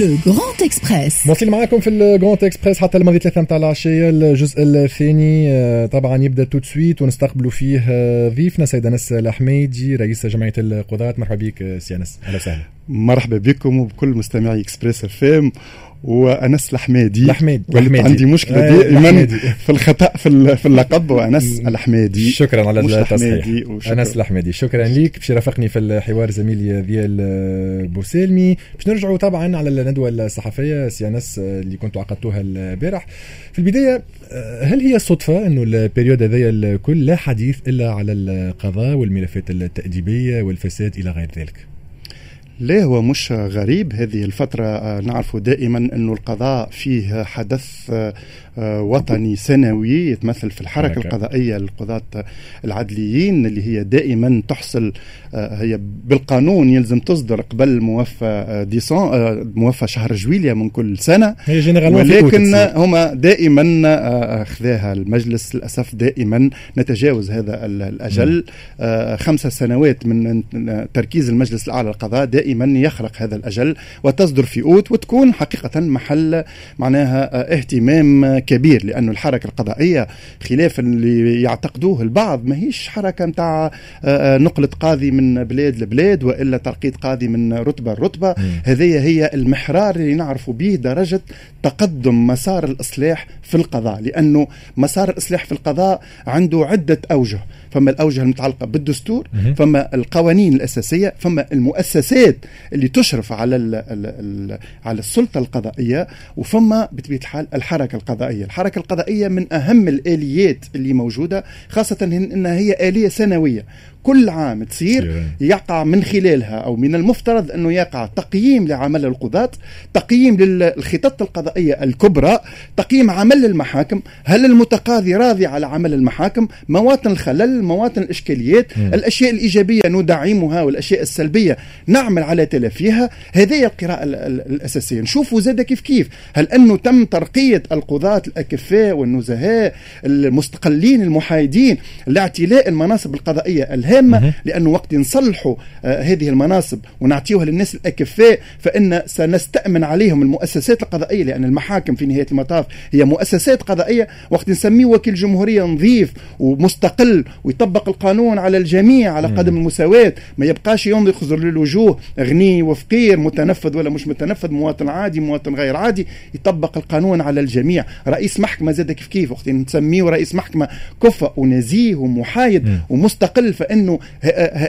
Le Grand Express مواصلين معاكم في ال Grand Express حتى الماضي ثلاثة متاع العشية الجزء الثاني طبعا يبدا tout de suite ونستقبلوا فيه ضيفنا سيد انس الحميدي رئيس جمعية القضاة مرحبا بك سي انس أهلا وسهلا مرحبا بكم وبكل مستمعي Express FM وأنس الحمادي الحميدي الحميدي عندي مشكلة آه دائما في الخطأ في, في اللقب وأنس الحمادي شكرا على التصحيح. أنس الحمادي شكرا ليك. باش يرافقني في الحوار زميلي ديال بوسالمي باش نرجعوا طبعا على الندوة الصحفية سي أنس اللي كنتوا عقدتوها البارح. في البداية هل هي صدفة إنه ال période هذايا الكل لا حديث إلا على القضاء والملفات التأديبية والفساد إلى غير ذلك؟ لا هو مش غريب هذه الفترة؟ آه، نعرف دائما أنه القضاء فيه حدث آه، آه، وطني سنوي يتمثل في الحركة القضائية للقضاة العدليين اللي هي دائما تحصل هي بالقانون يلزم تصدر قبل موفى ديسون موفى شهر جويليا من كل سنة. ولكن هما دائما خذاها المجلس للأسف دائما نتجاوز هذا الأجل. خمسة سنوات من تركيز المجلس الأعلى للقضاء دائما يخرق هذا الأجل وتصدر في أوت وتكون حقيقة محل معناها اهتمام كبير لأن الحركة القضائية خلاف اللي يعتقدوه البعض ما هيش حركة متاع نقلة قاضي من بلاد لبلاد وإلا ترقيد قاضي من رتبة لرتبة. هذه هي المحرار اللي نعرف به درجة تقدم مسار الإصلاح في القضاء لأنه مسار الإصلاح في القضاء عنده عدة أوجه. فما الأوجه المتعلقة بالدستور فما القوانين الأساسية فما المؤسسات اللي تشرف على ال ال ال على السلطة القضائية وفما بطبيعة الحال الحركة القضائية. الحركة القضائية من أهم الآليات اللي موجودة خاصة إنها هي آلية سنوية. كل عام تصير يقع من خلالها أو من المفترض أنه يقع تقييم لعمل القضاة تقييم للخطط القضائية الكبرى تقييم عمل المحاكم. هل المتقاضي راضي على عمل المحاكم؟ مواطن الخلل مواطن الإشكاليات م. الأشياء الإيجابية ندعمها والأشياء السلبية نعمل على تلافيها هذه القراءة الأساسية. نشوفوا زاد كيف كيف. هل أنه تم ترقية القضاة الأكفاء والنزهاء المستقلين المحايدين لاعتلاء المناصب القضائية؟ الهامه هامة لأنه وقت نصلحوا آه هذه المناصب ونعطيوها للناس الأكفاء فإن سنستأمن عليهم المؤسسات القضائية لأن المحاكم في نهاية المطاف هي مؤسسات قضائية وقت نسميه وكيل جمهورية نظيف ومستقل ويطبق القانون على الجميع على قدم المساواة ما يبقاش ينظر للوجوه غني وفقير متنفذ ولا مش متنفذ مواطن عادي مواطن غير عادي يطبق القانون على الجميع. رئيس محكمة زاد كيف كيف؟ وقت نسميه رئيس محكمة كفء ونزيه ومحايد ومستقل فإن انه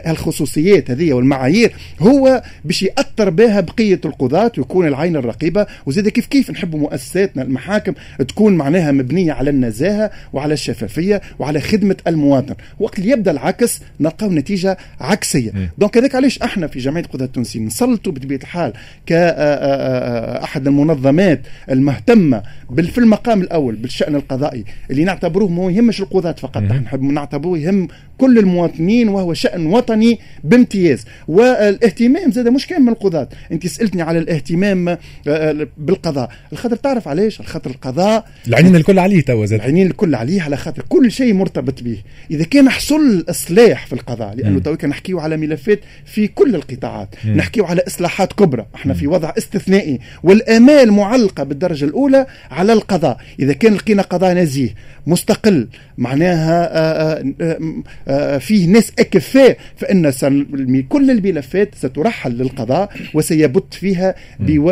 هالخصوصيات هذه والمعايير. هو باش يأثر بها بقية القضاة ويكون العين الرقيبة. وزيد كيف كيف نحب مؤسساتنا المحاكم تكون معناها مبنية على النزاهة وعلى الشفافية وعلى خدمة المواطن. وقت اللي يبدأ العكس نلقاو نتيجة عكسية. دونك هذاك علاش إحنا في جمعية القضاة التونسيين نسلطوا بطبيعة الحال كاحد المنظمات المهتمة في المقام الأول بالشأن القضائي اللي نعتبروه ما يهمش القضاة فقط. نحب نعتبروه يهم كل المواطنين وهو شأن وطني بامتياز. والاهتمام زاد مش كان من القضاة. انت سألتني على الاهتمام آه، آه، بالقضاء. الخاطر تعرف علاش؟ الخاطر القضاء العينين الكل عليه توا زاد. العينين الكل عليه على خاطر كل شيء مرتبط به. إذا كان حصل اصلاح في القضاء لأنه تو كان نحكيو على ملفات في كل القطاعات. نحكيو على إصلاحات كبرى. إحنا في وضع استثنائي. والآمال معلقة بالدرجة الأولى على القضاء. إذا كان لقينا قضاء نزيه مستقل معناها آه، فيه ناس أكفاء فإن كل الملفات سترحل للقضاء وسيبت فيها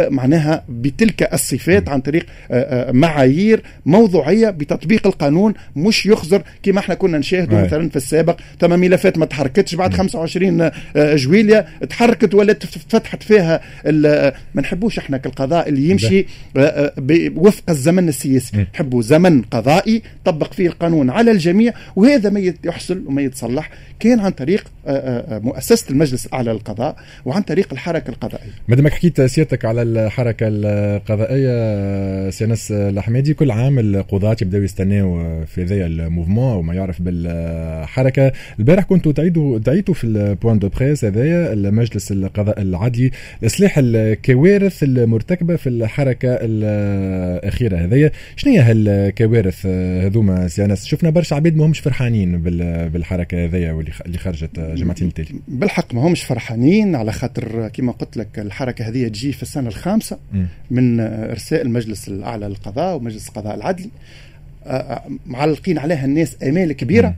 معناها بتلك الصفات عن طريق آه، آه، معايير موضوعية بتطبيق القانون مش يخزر كما إحنا كنا نشاهده مثلا في السابق. ثم ملفات ما تحركتش بعد 25 جويليا تحركت ولا فتحت فيها ما نحبوش إحنا كالقضاء اللي يمشي وفق الزمن السياسي. نحبوا زمن قضائي طبق فيه القانون على الجميع وهذا ما يحصل وما يتصلح كان عن طريق آه، آه، آه، مؤسسة المجلس الأعلى للقضاء وعن طريق الحركة القضائية. مادامك حكيت سيادتك على الحركة القضائية سي أنس الحميدي كل عام القضاة يبداو يستناو في ذا ال mouvement وما يعرف بالحركة، البارح كنتوا تعيدوا تعيتوا في ال point de presse هذايا المجلس القضاء العدلي لاصلاح الكوارث المرتكبة في الحركة الأخيرة هذايا، شنو هي هالكوارث هذوما سي أنس؟ شفنا برشا عباد ما همش فرحانين بالحركة الحركة هذيا واللي اللي خرجت جمعتين التالي بالحق ما همش فرحانين على خاطر كما قلت لك الحركة هذه تجي في السنة الخامسة من ارساء المجلس الأعلى للقضاء ومجلس القضاء العدلي معلقين عليها الناس آمال كبيرة. م.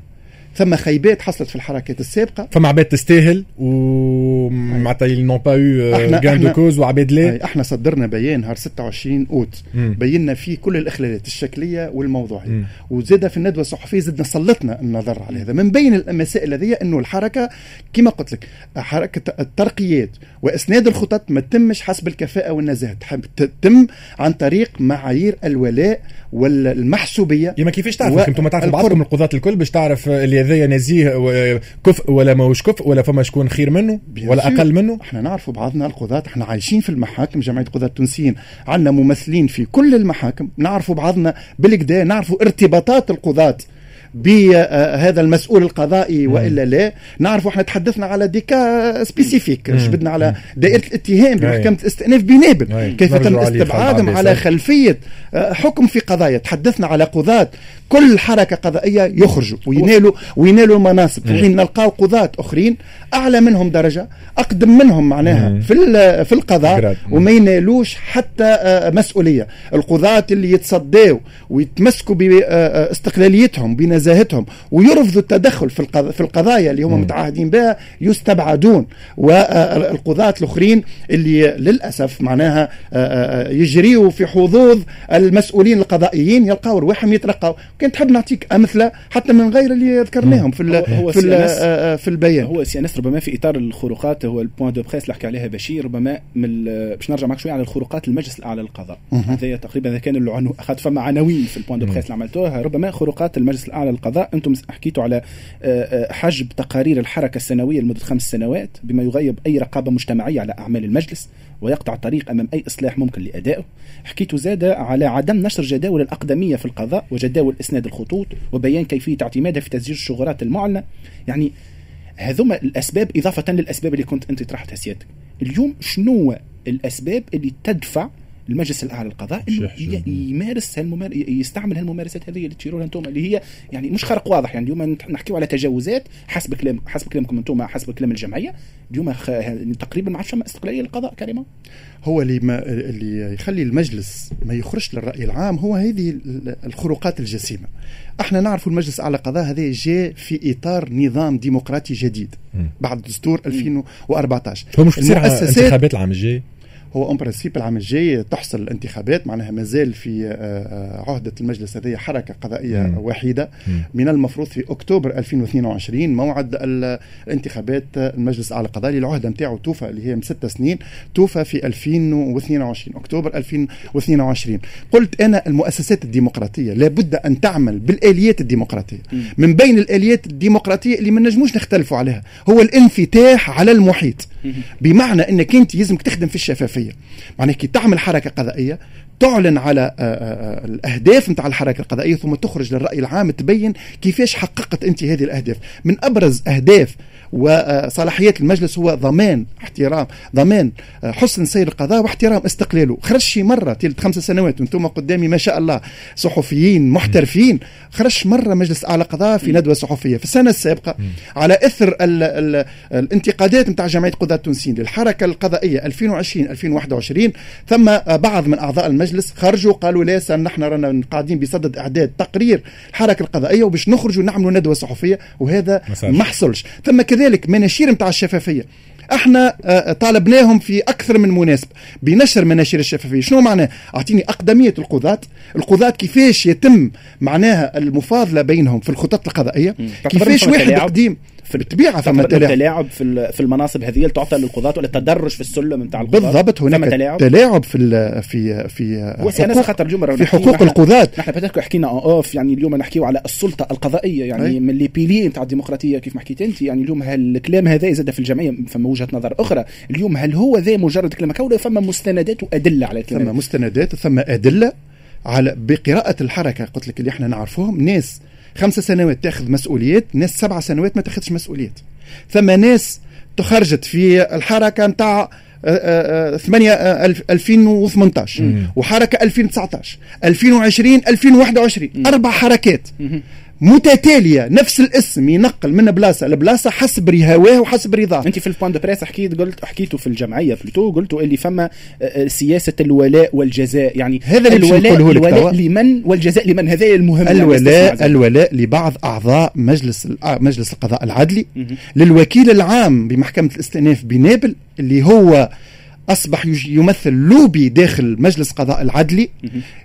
ثم خيبات حصلت في الحركات السابقة. فما عباد تستاهل ومعناتها n'ont pas eu gain de cause وعباد لا. إحنا صدرنا بيان نهار 26 أوت. بينا فيه كل الإخلالات الشكلية والموضوعية. وزاد في الندوة الصحفية زدنا سلطنا النظر على هذا. من بين المسائل هذه إنه الحركة كما قلت لك حركة الترقيات وإسناد الخطط ما تتمش حسب الكفاءة والنزاهة. تتم عن طريق معايير الولاء والمحسوبية يما كيفاش تعرف. أنتم تعرفوا بعضكم القضاة الكل باش تعرف اللي هذايا نزيه كفء ولا ماهوش كفء ولا فما شكون خير منه ولا أقل منه. إحنا نعرفوا بعضنا القضاة إحنا عايشين في المحاكم جمعية قضاة التونسيين. عندنا ممثلين في كل المحاكم. نعرفوا بعضنا بالكدا نعرفوا ارتباطات القضاة بهذا المسؤول القضائي وإلا لا. نعرف إحنا تحدثنا على ديكا سبيسيفيك جبدنا على دائرة الاتهام بمحكمة الاستئناف بنابل. كيف تم استبعادهم على خلفية آه، حكم في قضايا. تحدثنا على قضاة كل حركة قضائية يخرجوا وينالوا وينالوا المناصب. في حين نلقاو قضاة أخرين أعلى منهم درجة أقدم منهم معناها في في القضاء وما ينالوش حتى آه، مسؤولية. القضاة اللي يتصداوا ويتمسكوا باستقلاليتهم بنزاهتهم ويرفضوا التدخل في في القضايا اللي هم متعاهدين بها يستبعدون. والقضاة الأخرين اللي للأسف معناها آه، يجريوا في حظوظ المسؤولين القضائيين يلقاو رواحهم يترقوا كنت تحب نعطيك أمثلة حتى من غير اللي ذكرناهم في هو في, آه، آه، في البيان. هو سي انس ربما في إطار الخروقات هو ال point de presse اللي حكى عليها بشير ربما من باش نرجع معك شوية على الخروقات المجلس الأعلى للقضاء. هذا تقريبا إذا كان العنو اخذت فما عناوين في ال point de presse اللي عملتوها ربما خروقات المجلس الأعلى للقضاء. أنتم حكيتوا على آه، حجب تقارير الحركة السنوية لمدة خمس سنوات بما يغيب أي رقابة مجتمعية على أعمال المجلس. ويقطع الطريق أمام أي إصلاح ممكن لأدائه. حكيتوا زاد على عدم نشر جداول الأقدمية في القضاء وجداول إسناد الخطوط وبيان كيفية اعتمادها في تسجيل الشغلات المعلنة. يعني هذوما الأسباب إضافة للأسباب اللي كنت أنت طرحتها سيادتك. اليوم شنو الأسباب اللي تدفع المجلس الأعلى للقضاء يمارس هالممار... يستعمل هالممارسات هذه اللي تشيروها أنتم اللي هي يعني مش خرق واضح. يعني اليوم نحكيو على تجاوزات حسب كلام حسب كلامكم أنتم حسب كلام الجمعية. اليوم خ... تقريبا ما عادش استقلالية للقضاء كريمة. هو اللي ما اللي يخلي المجلس ما يخرجش للرأي العام هو هذه الخروقات الجسيمة. إحنا نعرف المجلس الأعلى للقضاء هذا جاء في إطار نظام ديمقراطي جديد. بعد دستور 2014 هو مش بتصير انتخابات العام الجاي؟ هو en principe العام الجاي تحصل الانتخابات معناها مازال في آه، آه، عهدة المجلس هذه حركة قضائية مم. وحيدة مم. من المفروض في أكتوبر 2022 موعد الانتخابات المجلس الاعلى القضائي العهده نتاعو توفى اللي هي من ست سنين توفى في 2022 أكتوبر 2022 قلت أنا المؤسسات الديمقراطية لابد أن تعمل بالآليات الديمقراطية مم. من بين الآليات الديمقراطية اللي ما نجموش نختلفوا عليها هو الانفتاح على المحيط بمعنى إنك أنت لازمك تخدم في الشفافية. معناها كي تعمل حركة قضائية تعلن على آه، آه، آه، الأهداف نتاع الحركة القضائية ثم تخرج للرأي العام تبين كيفاش حققت أنت هذه الأهداف. من أبرز أهداف وصلاحيات المجلس هو ضمان احترام ضمان حسن سير القضاء واحترام استقلاله خرج شي مرة تلت خمس سنوات وأنتم قدامي ما شاء الله صحفيين محترفين خرج مرة مجلس أعلى قضاء في ندوة صحفية. في السنة السابقة على إثر ال ال الانتقادات نتاع جمعية قضاة التونسيين للحركة القضائية 2020 2021 ثم بعض من أعضاء المجلس خرجوا قالوا لا نحن رانا قاعدين بصدد إعداد تقرير الحركة القضائية وباش نخرجوا نعملوا ندوة صحفية وهذا ما حصلش. ثم كذلك مناشير نتاع الشفافية. إحنا آه، طالبناهم في أكثر من مناسبة. بنشر مناشير الشفافية. شنو معناه؟ أعطيني أقدمية القضاة. القضاة كيفاش يتم معناها المفاضلة بينهم في الخطط القضائية؟ كيفاش واحد قديم في الطبيعه ثم تلاعب. في في المناصب هذه اللي تعطى للقضاة ولا التدرج في السلم نتاع القضاة. بالضبط. هناك تلاعب, تلاعب في في في حقوق خاطر اليوم في حقوق القضاة. نحن بدك حكينا اوف يعني اليوم نحكيو على السلطة القضائية. يعني أي. من les piliers نتاع الديمقراطية كيف ما حكيت أنت. يعني اليوم هالكلام هذا زاد في الجمعية. فما وجهة نظر أخرى. اليوم هل هو ذا مجرد كلمة ولا فما مستندات وادله على الكلام ثم مستندات ثم أدلة على بقراءة الحركة. قلت لك اللي إحنا نعرفوهم ناس خمسة سنوات تاخذ مسؤوليات ناس سبع سنوات ما تاخذش مسؤوليات. ثم ناس تخرجت في الحركة نتاع 8 2018 وحركة 2019 2020 2021 أربع حركات. متتالية نفس الاسم ينقل من بلاصة لبلاصه حسب هواه وحسب رضاه. أنت في ال point de presse حكيت قلت حكيتوا في الجمعية plutôt قلتوا اللي فما آه، آه، سياسة الولاء والجزاء. يعني هذا اللي الولاء الولاء الولاء لمن؟ والجزاء لمن؟ هذا المهم. الولاء الولاء لبعض أعضاء مجلس مجلس القضاء العدلي. للوكيل العام بمحكمة الاستئناف بنابل اللي هو أصبح يمثل لوبي داخل مجلس قضاء العدلي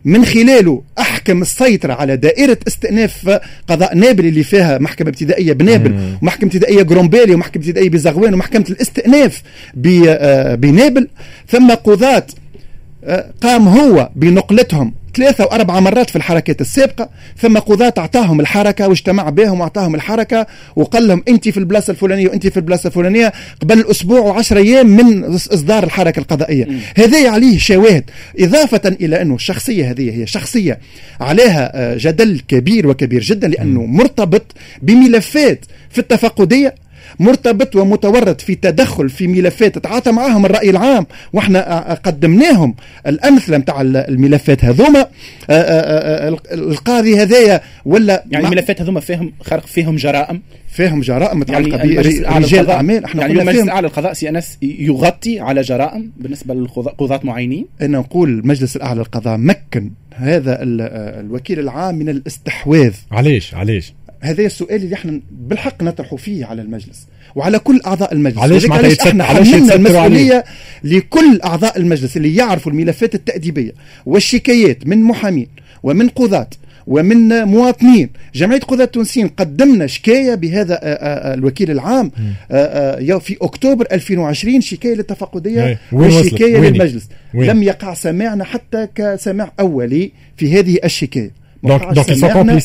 من خلاله أحكم السيطرة على دائرة استئناف قضاء نابل اللي فيها محكمة ابتدائية بنابل ومحكمة ابتدائية بقرمبالية ومحكمة ابتدائية بزغوان ومحكمة الاستئناف آه، بنابل. ثم قضاة آه، قام هو بنقلتهم. ثلاثة وأربع مرات في الحركات السابقة ثم قضاة أعطاهم الحركة واجتمع بهم وأعطاهم الحركة وقال لهم أنت في البلاصة الفلانية وأنت في البلاصة الفلانية قبل الأسبوع وعشر أيام من إصدار الحركة القضائية. هذا عليه شواهد إضافة إلى أنه الشخصية هذه هي شخصية عليها آه، جدل كبير وكبير جدا لأنه مرتبط بملفات في التفقدية مرتبط ومتورط في تدخل في ملفات تعاطى معهم الرأي العام. وإحنا قدمناهم الأمثلة نتاع الملفات هذوما. القاضي هذايا ولا يعني الملفات هذوما فيهم خرق فيهم جرائم؟ فيهم جرائم متعلقه يعني برجال اعمال إحنا يعني المجلس الاعلى للقضاء سي أنس يغطي على جرائم بالنسبة للقضاة معينين؟ أنا نقول المجلس الأعلى للقضاء مكن. هذا الوكيل العام من الاستحواذ. علاش علاش هذا السؤال اللي إحنا بالحق نطرحه فيه على المجلس وعلى كل أعضاء المجلس. علاش علاش إحنا حملنا المسؤولية لكل أعضاء المجلس اللي يعرفوا الملفات التأديبية والشكايات من محامين ومن قضاة ومن مواطنين. جمعية قضاة التونسيين قدمنا شكاية بهذا الوكيل العام في أكتوبر 2020 شكاية للتفقدية وشكاية للمجلس؟ لم يقع سماعنا حتى كسماع أولي في هذه الشكاية. دونك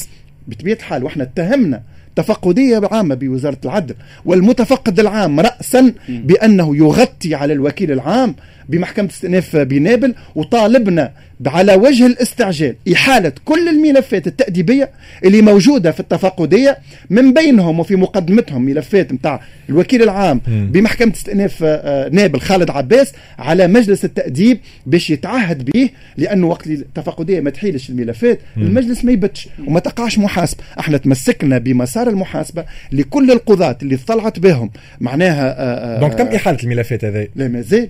بطبيعة الحال وإحنا اتهمنا تفقدية عامة بوزارة العدل والمتفقد العام راسا بأنه يغطي على الوكيل العام بمحكمة استئناف بنابل وطالبنا على وجه الاستعجال إحالة كل الملفات التأديبية اللي موجودة في التفقدية من بينهم وفي مقدمتهم ملفات متاع الوكيل العام بمحكمة استئناف آه، نابل خالد عباس على مجلس التأديب باش يتعهد به لأنه وقت التفقدية ما تحيلش الملفات المجلس ما يبتش وما تقعش محاسبة. إحنا تمسكنا بمسار المحاسبة لكل القضاة اللي اطلعت بهم معناها آه، آه، دونك تم إحالة الملفات هذه لا مازال.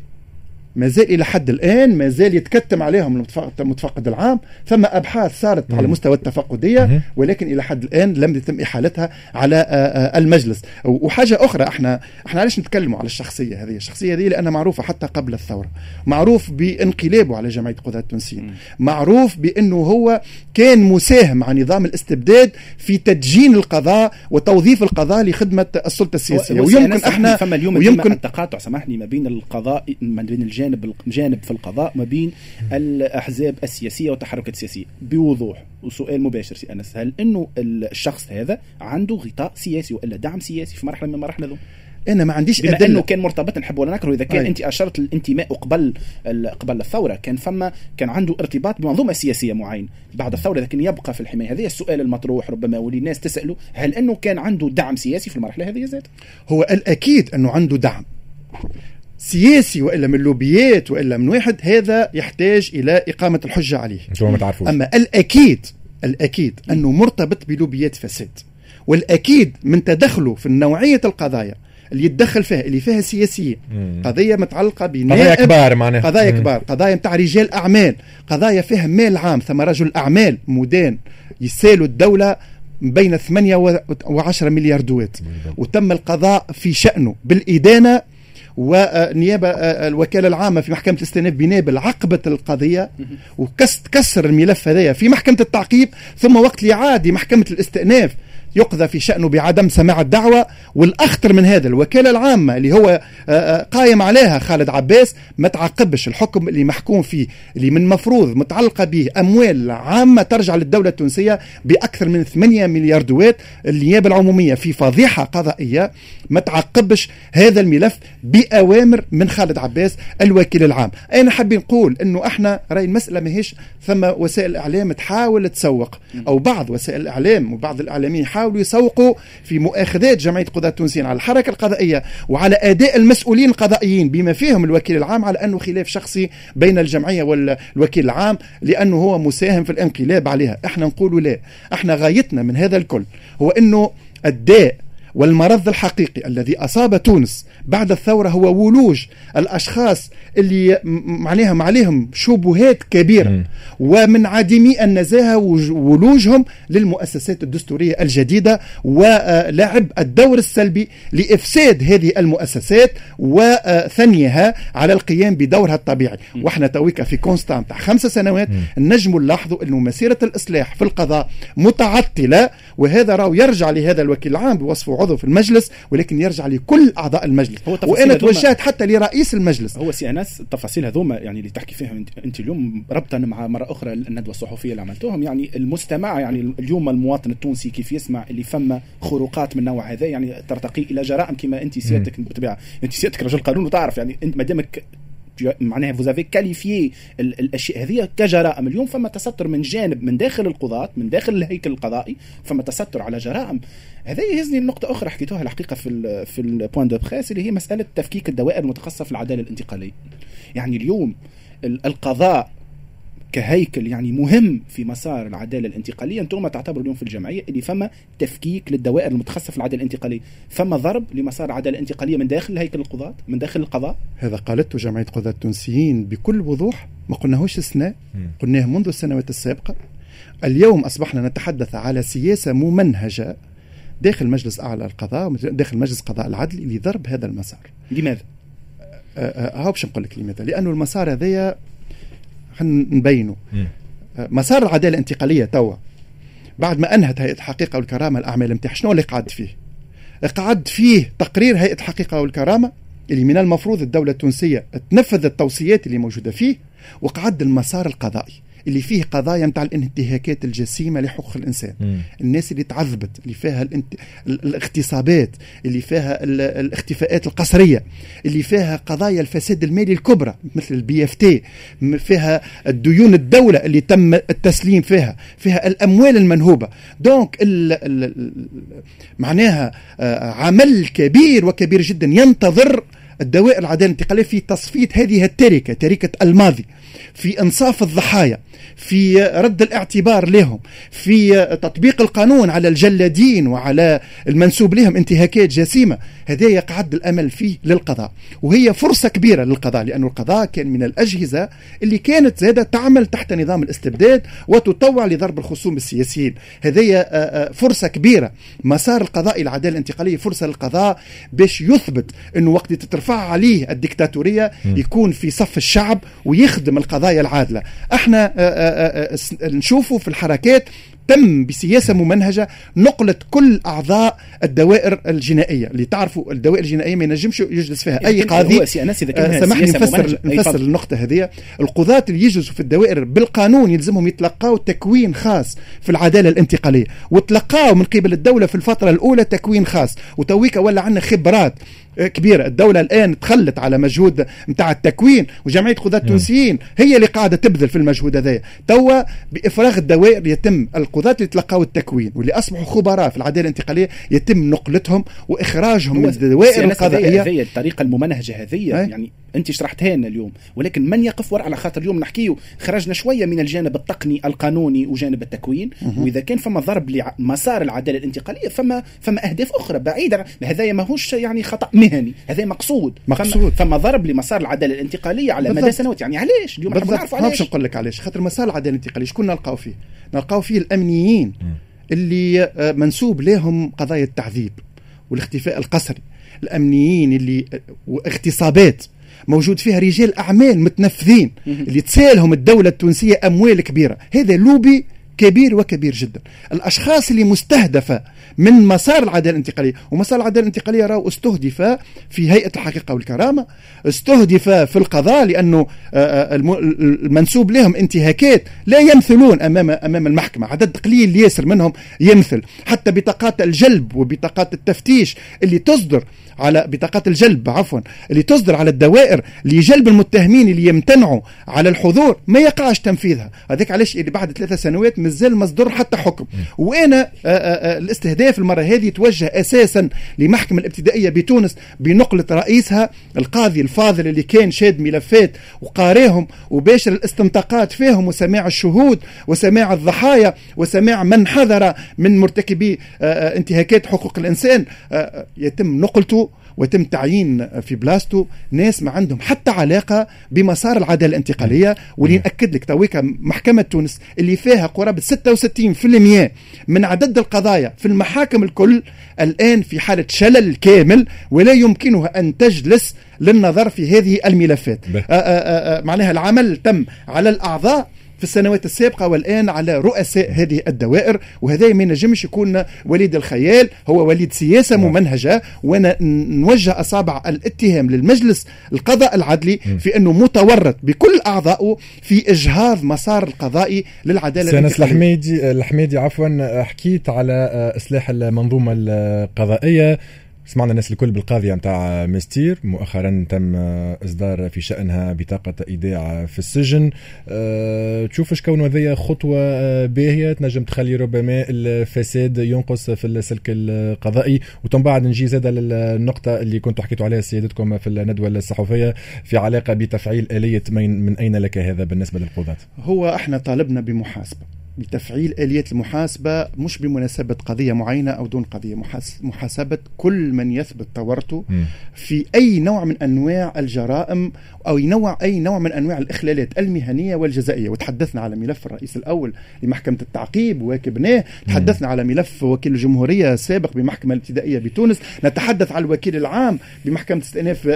ما زال إلى حد الآن ما زال يتكتم عليهم المتفقد العام ثم أبحاث صارت. على مستوى التفقدية ولكن إلى حد الآن لم يتم إحالتها على آه، آه، المجلس. وحاجة أخرى إحنا إحنا علاش نتكلموا على الشخصية هذه؟ الشخصية هذه لأنها معروفة حتى قبل الثورة. معروف بانقلابه على جمعية قضاة التونسيين. معروف بأنه هو كان مساهم على نظام الاستبداد في تدجين القضاء وتوظيف القضاء لخدمة السلطة السياسية. ويمكن إحنا فما اليوم ويمكن التقاطع سامحني ما بين القضاء ما بين الجانب جانب جانب في القضاء ما بين الأحزاب السياسية والتحركات السياسية. بوضوح وسؤال مباشر سي أنس هل إنه الشخص هذا عنده غطاء سياسي والا دعم سياسي في مرحلة من المراحل هذو؟ أنا ما عنديش بما أنه كان مرتبط نحب ولا نكره إذا كان أي. أنت أشرت الانتماء قبل قبل الثورة كان فما كان عنده ارتباط بمنظومة سياسية معينه بعد الثورة لكن يبقى في الحماية. هذا السؤال المطروح ربما واللي الناس تسأله هل إنه كان عنده دعم سياسي في المرحلة هذه ذات هو الأكيد إنه عنده دعم. سياسي والا من لوبيات والا من واحد هذا يحتاج إلى إقامة الحجة عليه. ما تعرفوش. أما الأكيد الأكيد أنه مرتبط بلوبيات فساد والأكيد من تدخله في نوعية القضايا اللي يتدخل فيها اللي فيها سياسيين قضية متعلقة بنائب قضايا كبار معناها. قضايا كبار قضايا نتاع رجال أعمال قضايا فيها مال عام ثم رجل أعمال مدان يسالوا الدولة بين 8 و 10 مليار دوات. وتم القضاء في شأنه بالإدانة ونيابة آه، الوكالة العامة في محكمة الاستئناف بنابل عقبت القضية وكسر الملف هذايا في محكمة التعقيب ثم وقت عاد محكمة الاستئناف يقضى في شأنه بعدم سماع الدعوة. والأخطر من هذا الوكالة العامة اللي هو آه، آه، قايم عليها خالد عباس ما تعقبش الحكم اللي محكوم فيه اللي من مفروض متعلقة به أموال عامة ترجع للدولة التونسية بأكثر من 8 مليار دوات. النيابة العمومية في فضيحة قضائية ما تعقبش هذا الملف بأوامر من خالد عباس الوكيل العام. أنا حابين نقول أنه إحنا رأي المسألة ماهيش ثم وسائل الإعلام تحاول تسوق أو بعض وسائل الإعلام وبعض الإعلاميين يحاولوا يسوقوا في مؤاخذات جمعية القضاه التونسيين على الحركة القضائية وعلى أداء المسؤولين القضائيين بما فيهم الوكيل العام على أنه خلاف شخصي بين الجمعية والوكيل العام لأنه هو مساهم في الانقلاب عليها. إحنا نقول لا. إحنا غايتنا من هذا الكل هو أنه الداء والمرض الحقيقي الذي أصاب تونس بعد الثورة هو ولوج الأشخاص اللي معناها عليهم شبهات كبيرة م. ومن عديمي النزاهة ولوجهم للمؤسسات الدستورية الجديدة ولعب الدور السلبي لإفساد هذه المؤسسات وثنيها على القيام بدورها الطبيعي م. وإحنا تويك في constat نتاع خمس سنوات نجم نلاحظوا أنه مسيرة الإصلاح في القضاء متعطلة وهذا راهو يرجع لهذا الوكيل العام بوصفه عضو في المجلس ولكن يرجع لكل أعضاء المجلس. وأنا توجهت حتى لرئيس المجلس. هو سي أنس التفاصيل هذوما يعني اللي تحكي فيهم انت اليوم ربطا مع مرة أخرى الندوة الصحفية اللي عملتوهم. يعني المستمع يعني اليوم المواطن التونسي كيف يسمع اللي فما خروقات من النوع هذا يعني ترتقي إلى جرائم كما أنت سيادتك بالطبيعه أنت سيادتك رجل قانون وتعرف يعني أنت ما دامك معناها vous avez qualifié الأشياء هذه كجرائم. اليوم فما تستر من جانب من داخل القضاة من داخل الهيكل القضائي فما تستر على جرائم. هذا يهزني النقطة أخرى حكيتوها الحقيقة في ال في ال point de presse اللي هي مسألة تفكيك الدوائر المتخصصة في العدالة الانتقالية. يعني اليوم القضاء كهيكل يعني مهم في مسار العدالة الانتقالية. أنتم تعتبروا اليوم في الجمعية اللي فما تفكيك للدوائر المتخصصة في العدالة الانتقالية. فما ضرب لمسار العداله الانتقاليه من داخل هيكل القضاة من داخل القضاء؟ هذا قالته جمعية قضاة التونسيين بكل وضوح ما قلناهوش استثناء قلناه منذ السنوات السابقة. اليوم أصبحنا نتحدث على سياسة ممنهجة داخل مجلس أعلى القضاء داخل مجلس قضاء العدل لضرب هذا المسار. لماذا؟ هاو باش نقول لك لماذا؟ لأنه المسار هذايا نبينه. مسار العدالة الانتقالية توا بعد ما أنهت هيئة الحقيقة والكرامة الأعمال نتاعها شنو اللي قعد فيه؟ قعد فيه تقرير هيئة الحقيقة والكرامة اللي من المفروض الدولة التونسية تنفذ التوصيات اللي موجودة فيه وقعد المسار القضائي. اللي فيه قضايا نتاع الانتهاكات الجسيمة لحقوق الإنسان. م. الناس اللي تعذبت اللي فيها الانت... الاغتصابات اللي فيها الاختفاءات القسرية اللي فيها قضايا الفساد المالي الكبرى مثل ال BFT فيها الديون الدولة اللي تم التسليم فيها فيها الأموال المنهوبة. donc ال... ال... معناها آه، عمل كبير وكبير جدا ينتظر الدوائر العدالة الانتقالية في تصفية هذه التركة تركة الماضي. في إنصاف الضحايا في رد الاعتبار لهم في تطبيق القانون على الجلادين وعلى المنسوب لهم انتهاكات جسيمة. هذا يقعد الأمل فيه للقضاء وهي فرصة كبيرة للقضاء لأن القضاء كان من الأجهزة اللي كانت زادة تعمل تحت نظام الاستبداد وتطوع لضرب الخصوم السياسيين هذه فرصة كبيرة. مسار القضاء العدالة الانتقالية فرصة للقضاء باش يثبت أنه وقت تترفع عليه الدكتاتورية يكون في صف الشعب ويخدم القضايا العادلة. إحنا نشوفوا في الحركات تم بسياسة ممنهجة نقله كل أعضاء الدوائر الجنائية. اللي تعرفوا الدوائر الجنائية ما ينجمش يجلس فيها أي قاضي. آه سامحني نفسر نفسر النقطة هذه. القضاة اللي يجلسوا في الدوائر بالقانون يلزمهم يتلقاو تكوين خاص في العدالة الانتقالية وتلقاو من قبل الدولة في الفترة الأولى تكوين خاص. وتويك ولا عندنا خبرات كبيرة. الدولة الآن تخلت على مجهود نتاع التكوين وجمعية قضاة التونسيين هي اللي قاعدة تبذل في المجهود هذا. توا بإفراغ الدوائر يتم القضاة اللي تلقاو التكوين واللي أصبحوا خبراء في العدالة الانتقالية يتم نقلتهم وإخراجهم من الدوائر القضائية. هذه الطريقة الممنهجه هذه يعني انت شرحتها لنا اليوم. ولكن من يقف وراء على خاطر اليوم نحكيه خرجنا شوية من الجانب التقني القانوني وجانب التكوين. وإذا كان فما ضرب لمسار العدالة الانتقالية فما فما أهداف أخرى بعيدة. هذا ماهوش يعني خطأ مهني. هذا مقصود. مقصود. فما, فما ضرب لمسار العدالة الانتقالية على مدى سنوات. يعني علاش؟ اليوم نعرفوا علاش. نقول لك علاش. خاطر مسار العدالة الانتقالية شكون نلقاو فيه؟ نلقاو فيه الأمنيين اللي منسوب لهم قضايا التعذيب والاختفاء القسري. الأمنيين اللي واغتصابات. موجود فيها رجال أعمال متنفذين اللي تسالهم الدولة التونسية أموال كبيرة. هذا لوبي كبير وكبير جدا. الأشخاص اللي مستهدفة من مسار العدالة الانتقالية ومسار العدالة الانتقالية راهو استهدف في هيئة الحقيقة والكرامة استهدف في القضاء لأنه المنسوب لهم انتهاكات لا يمثلون امام أمام المحكمة. عدد قليل ياسر منهم يمثل. حتى بطاقات الجلب وبطاقات التفتيش اللي تصدر على بطاقات الجلب عفوا اللي تصدر على الدوائر لجلب المتهمين اللي يمتنعوا على الحضور ما يقعش تنفيذها. هذاك علاش اللي بعد ثلاثة سنوات مازال مصدر حتى حكم. وأنا آآ آآ الاستهداف المرة هذه توجه أساسا لمحكمة الابتدائية بتونس بنقلة رئيسها القاضي الفاضل اللي كان شاد ملفات وقاريهم وباشر الاستنطاقات فيهم وسماع الشهود وسماع الضحايا وسماع من حذر من مرتكبي انتهاكات حقوق الإنسان. يتم نقلته ويتم تعيين في بلاصته ناس ما عندهم حتى علاقة بمسار العدالة الانتقالية. واللي ناكد لك تويكا محكمة تونس اللي فيها قرابة 66% من عدد القضايا في المحاكم الكل الآن في حالة شلل كامل ولا يمكنها أن تجلس للنظر في هذه الملفات. آآ آآ معناها العمل تم على الأعضاء في السنوات السابقة والآن على رؤساء هذه الدوائر وهذا ما ينجمش يكون وليد الخيال هو وليد سياسة ممنهجة وأنا نوجه أصابع الاتهام للمجلس القضاء العدلي في أنه متورط بكل اعضائه في إجهاض مسار القضائي للعدالة سنس الحميدي الحميدي عفوا حكيت على إصلاح المنظومة القضائية. سمعنا الناس الكل بالقاضية نتاع مستير. مؤخرا تم إصدار في شأنها بطاقة إيداع في السجن. أه تشوف شكون هذه خطوة باهية تنجم تخلي ربما الفساد ينقص في السلك القضائي. وتم بعد نجي زاد للنقطة اللي كنتوا حكيتوا عليها سيادتكم في الندوة الصحفية في علاقة بتفعيل آلية من أين لك هذا بالنسبة للقضاة هو إحنا طالبنا بمحاسبة. بتفعيل آليات المحاسبة مش بمناسبة قضية معينة أو دون قضية محاسبة كل من يثبت تورطه في أي نوع من أنواع الجرائم أو نوع أي نوع من أنواع الإخلالات المهنية والجزائية. وتحدثنا على ملف الرئيس الأول لمحكمة التعقيب واكبناه تحدثنا على ملف وكيل الجمهورية السابق بمحكمة الابتدائية بتونس نتحدث على الوكيل العام بمحكمة استئناف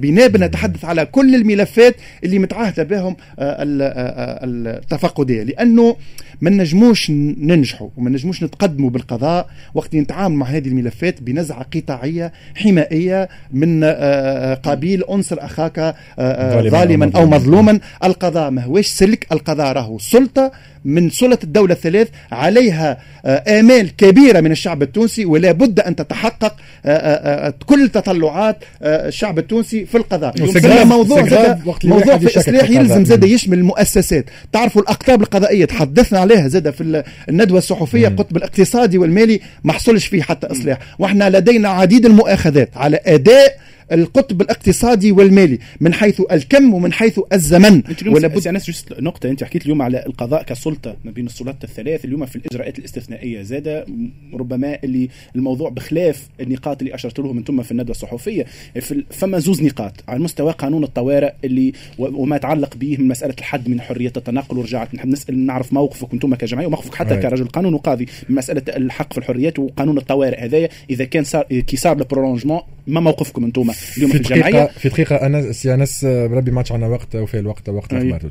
بناب نتحدث على كل الملفات اللي متعاهدة بهم التفقدية. لأنه ما نجموش ننجحوا وما نجموش نتقدموا بالقضاء وقت نتعامل مع هذه الملفات بنزعة قطاعية حمائية من قبيل انصر أخاك ظالما أو مظلوما. القضاء ما هوش سلك القضاء راهو سلطة. من سلطة الدولة الثلاث عليها آمال كبيرة من الشعب التونسي ولا بد أن تتحقق كل تطلعات الشعب التونسي في القضاء. موضوع موضوع في الإصلاح يلزم زاد يشمل المؤسسات. تعرفوا الأقطاب القضائية تحدثنا عليها زاد في الندوة الصحفية قطب الاقتصادي والمالي ما حصلش فيه حتى إصلاح. وإحنا لدينا عديد المؤاخذات على أداء القطب الاقتصادي والمالي من حيث الكم ومن حيث الزمن. ولا بد يعني نقطة أنت حكيت اليوم على القضاء كسلطة ما بين السلطات الثلاث اليوم في الإجراءات الاستثنائية زاد ربما اللي الموضوع بخلاف النقاط اللي أشرت لهم أنتم في الندوة الصحفية. فما زوز نقاط على مستوى قانون الطوارئ اللي وما يتعلق به من مسألة الحد من حرية التنقل ورجعت نحب نسأل نعرف موقفك أنتم كجمعية وموقفك حتى هاي. كرجل قانون وقاضي من مسألة الحق في الحريات وقانون الطوارئ هذايا. إذا كان صار كي صار ال prolongement ما موقفكم أنتم؟ اليوم في, الجمعية. في دقيقة أنا سي أنس بربي ما عندنا وقت وفي الوقت وقت الاخبار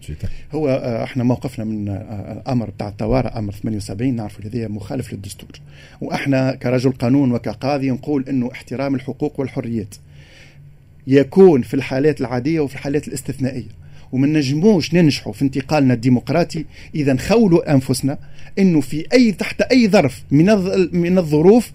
هو إحنا موقفنا من الامر بتاع الطوارئ أمر 78 نعرفوا هذا مخالف للدستور. وإحنا كرجل قانون وكقاضي نقول إنه احترام الحقوق والحريات يكون في الحالات العادية وفي الحالات الاستثنائية. وما نجموش ننجحوا في انتقالنا الديمقراطي إذا نخولوا أنفسنا إنه في أي تحت أي ظرف من من الظروف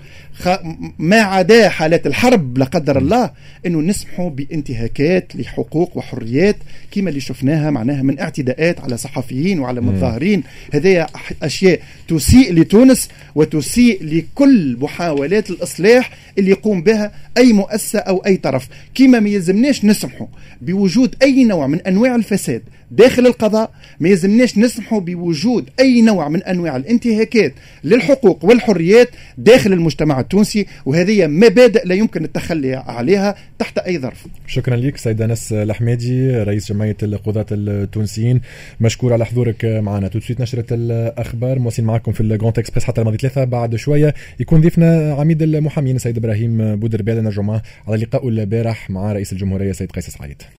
ما عدا حالات الحرب لا قدر الله إنه نسمحوا بانتهاكات لحقوق وحريات كما اللي شفناها معناها من اعتداءات على صحفيين وعلى متظاهرين هذه أشياء تسيء لتونس وتسيء لكل محاولات الإصلاح اللي يقوم بها أي مؤسسة أو أي طرف. كما ما يلزمناش نسمحوا بوجود أي نوع من أنواع الفساد داخل القضاء ما يلزمناش نسمحوا بوجود أي نوع من أنواع الانتهاكات للحقوق والحريات داخل المجتمع التونسي وهذه مبادئ لا يمكن التخلي عليها تحت أي ظرف. شكرا لك سيد انس الحمادي رئيس جمعية القضاة التونسيين. مشكور على حضورك معنا. tout de suite نشرة الأخبار. مواصلين معكم في ال Grand Express حتى الماضي ثلاثة. بعد شوية يكون ضيفنا عميد المحامين سيد إبراهيم بودربال نرجو معه على لقائه البارح مع رئيس الجمهورية سيد قيس سعيد.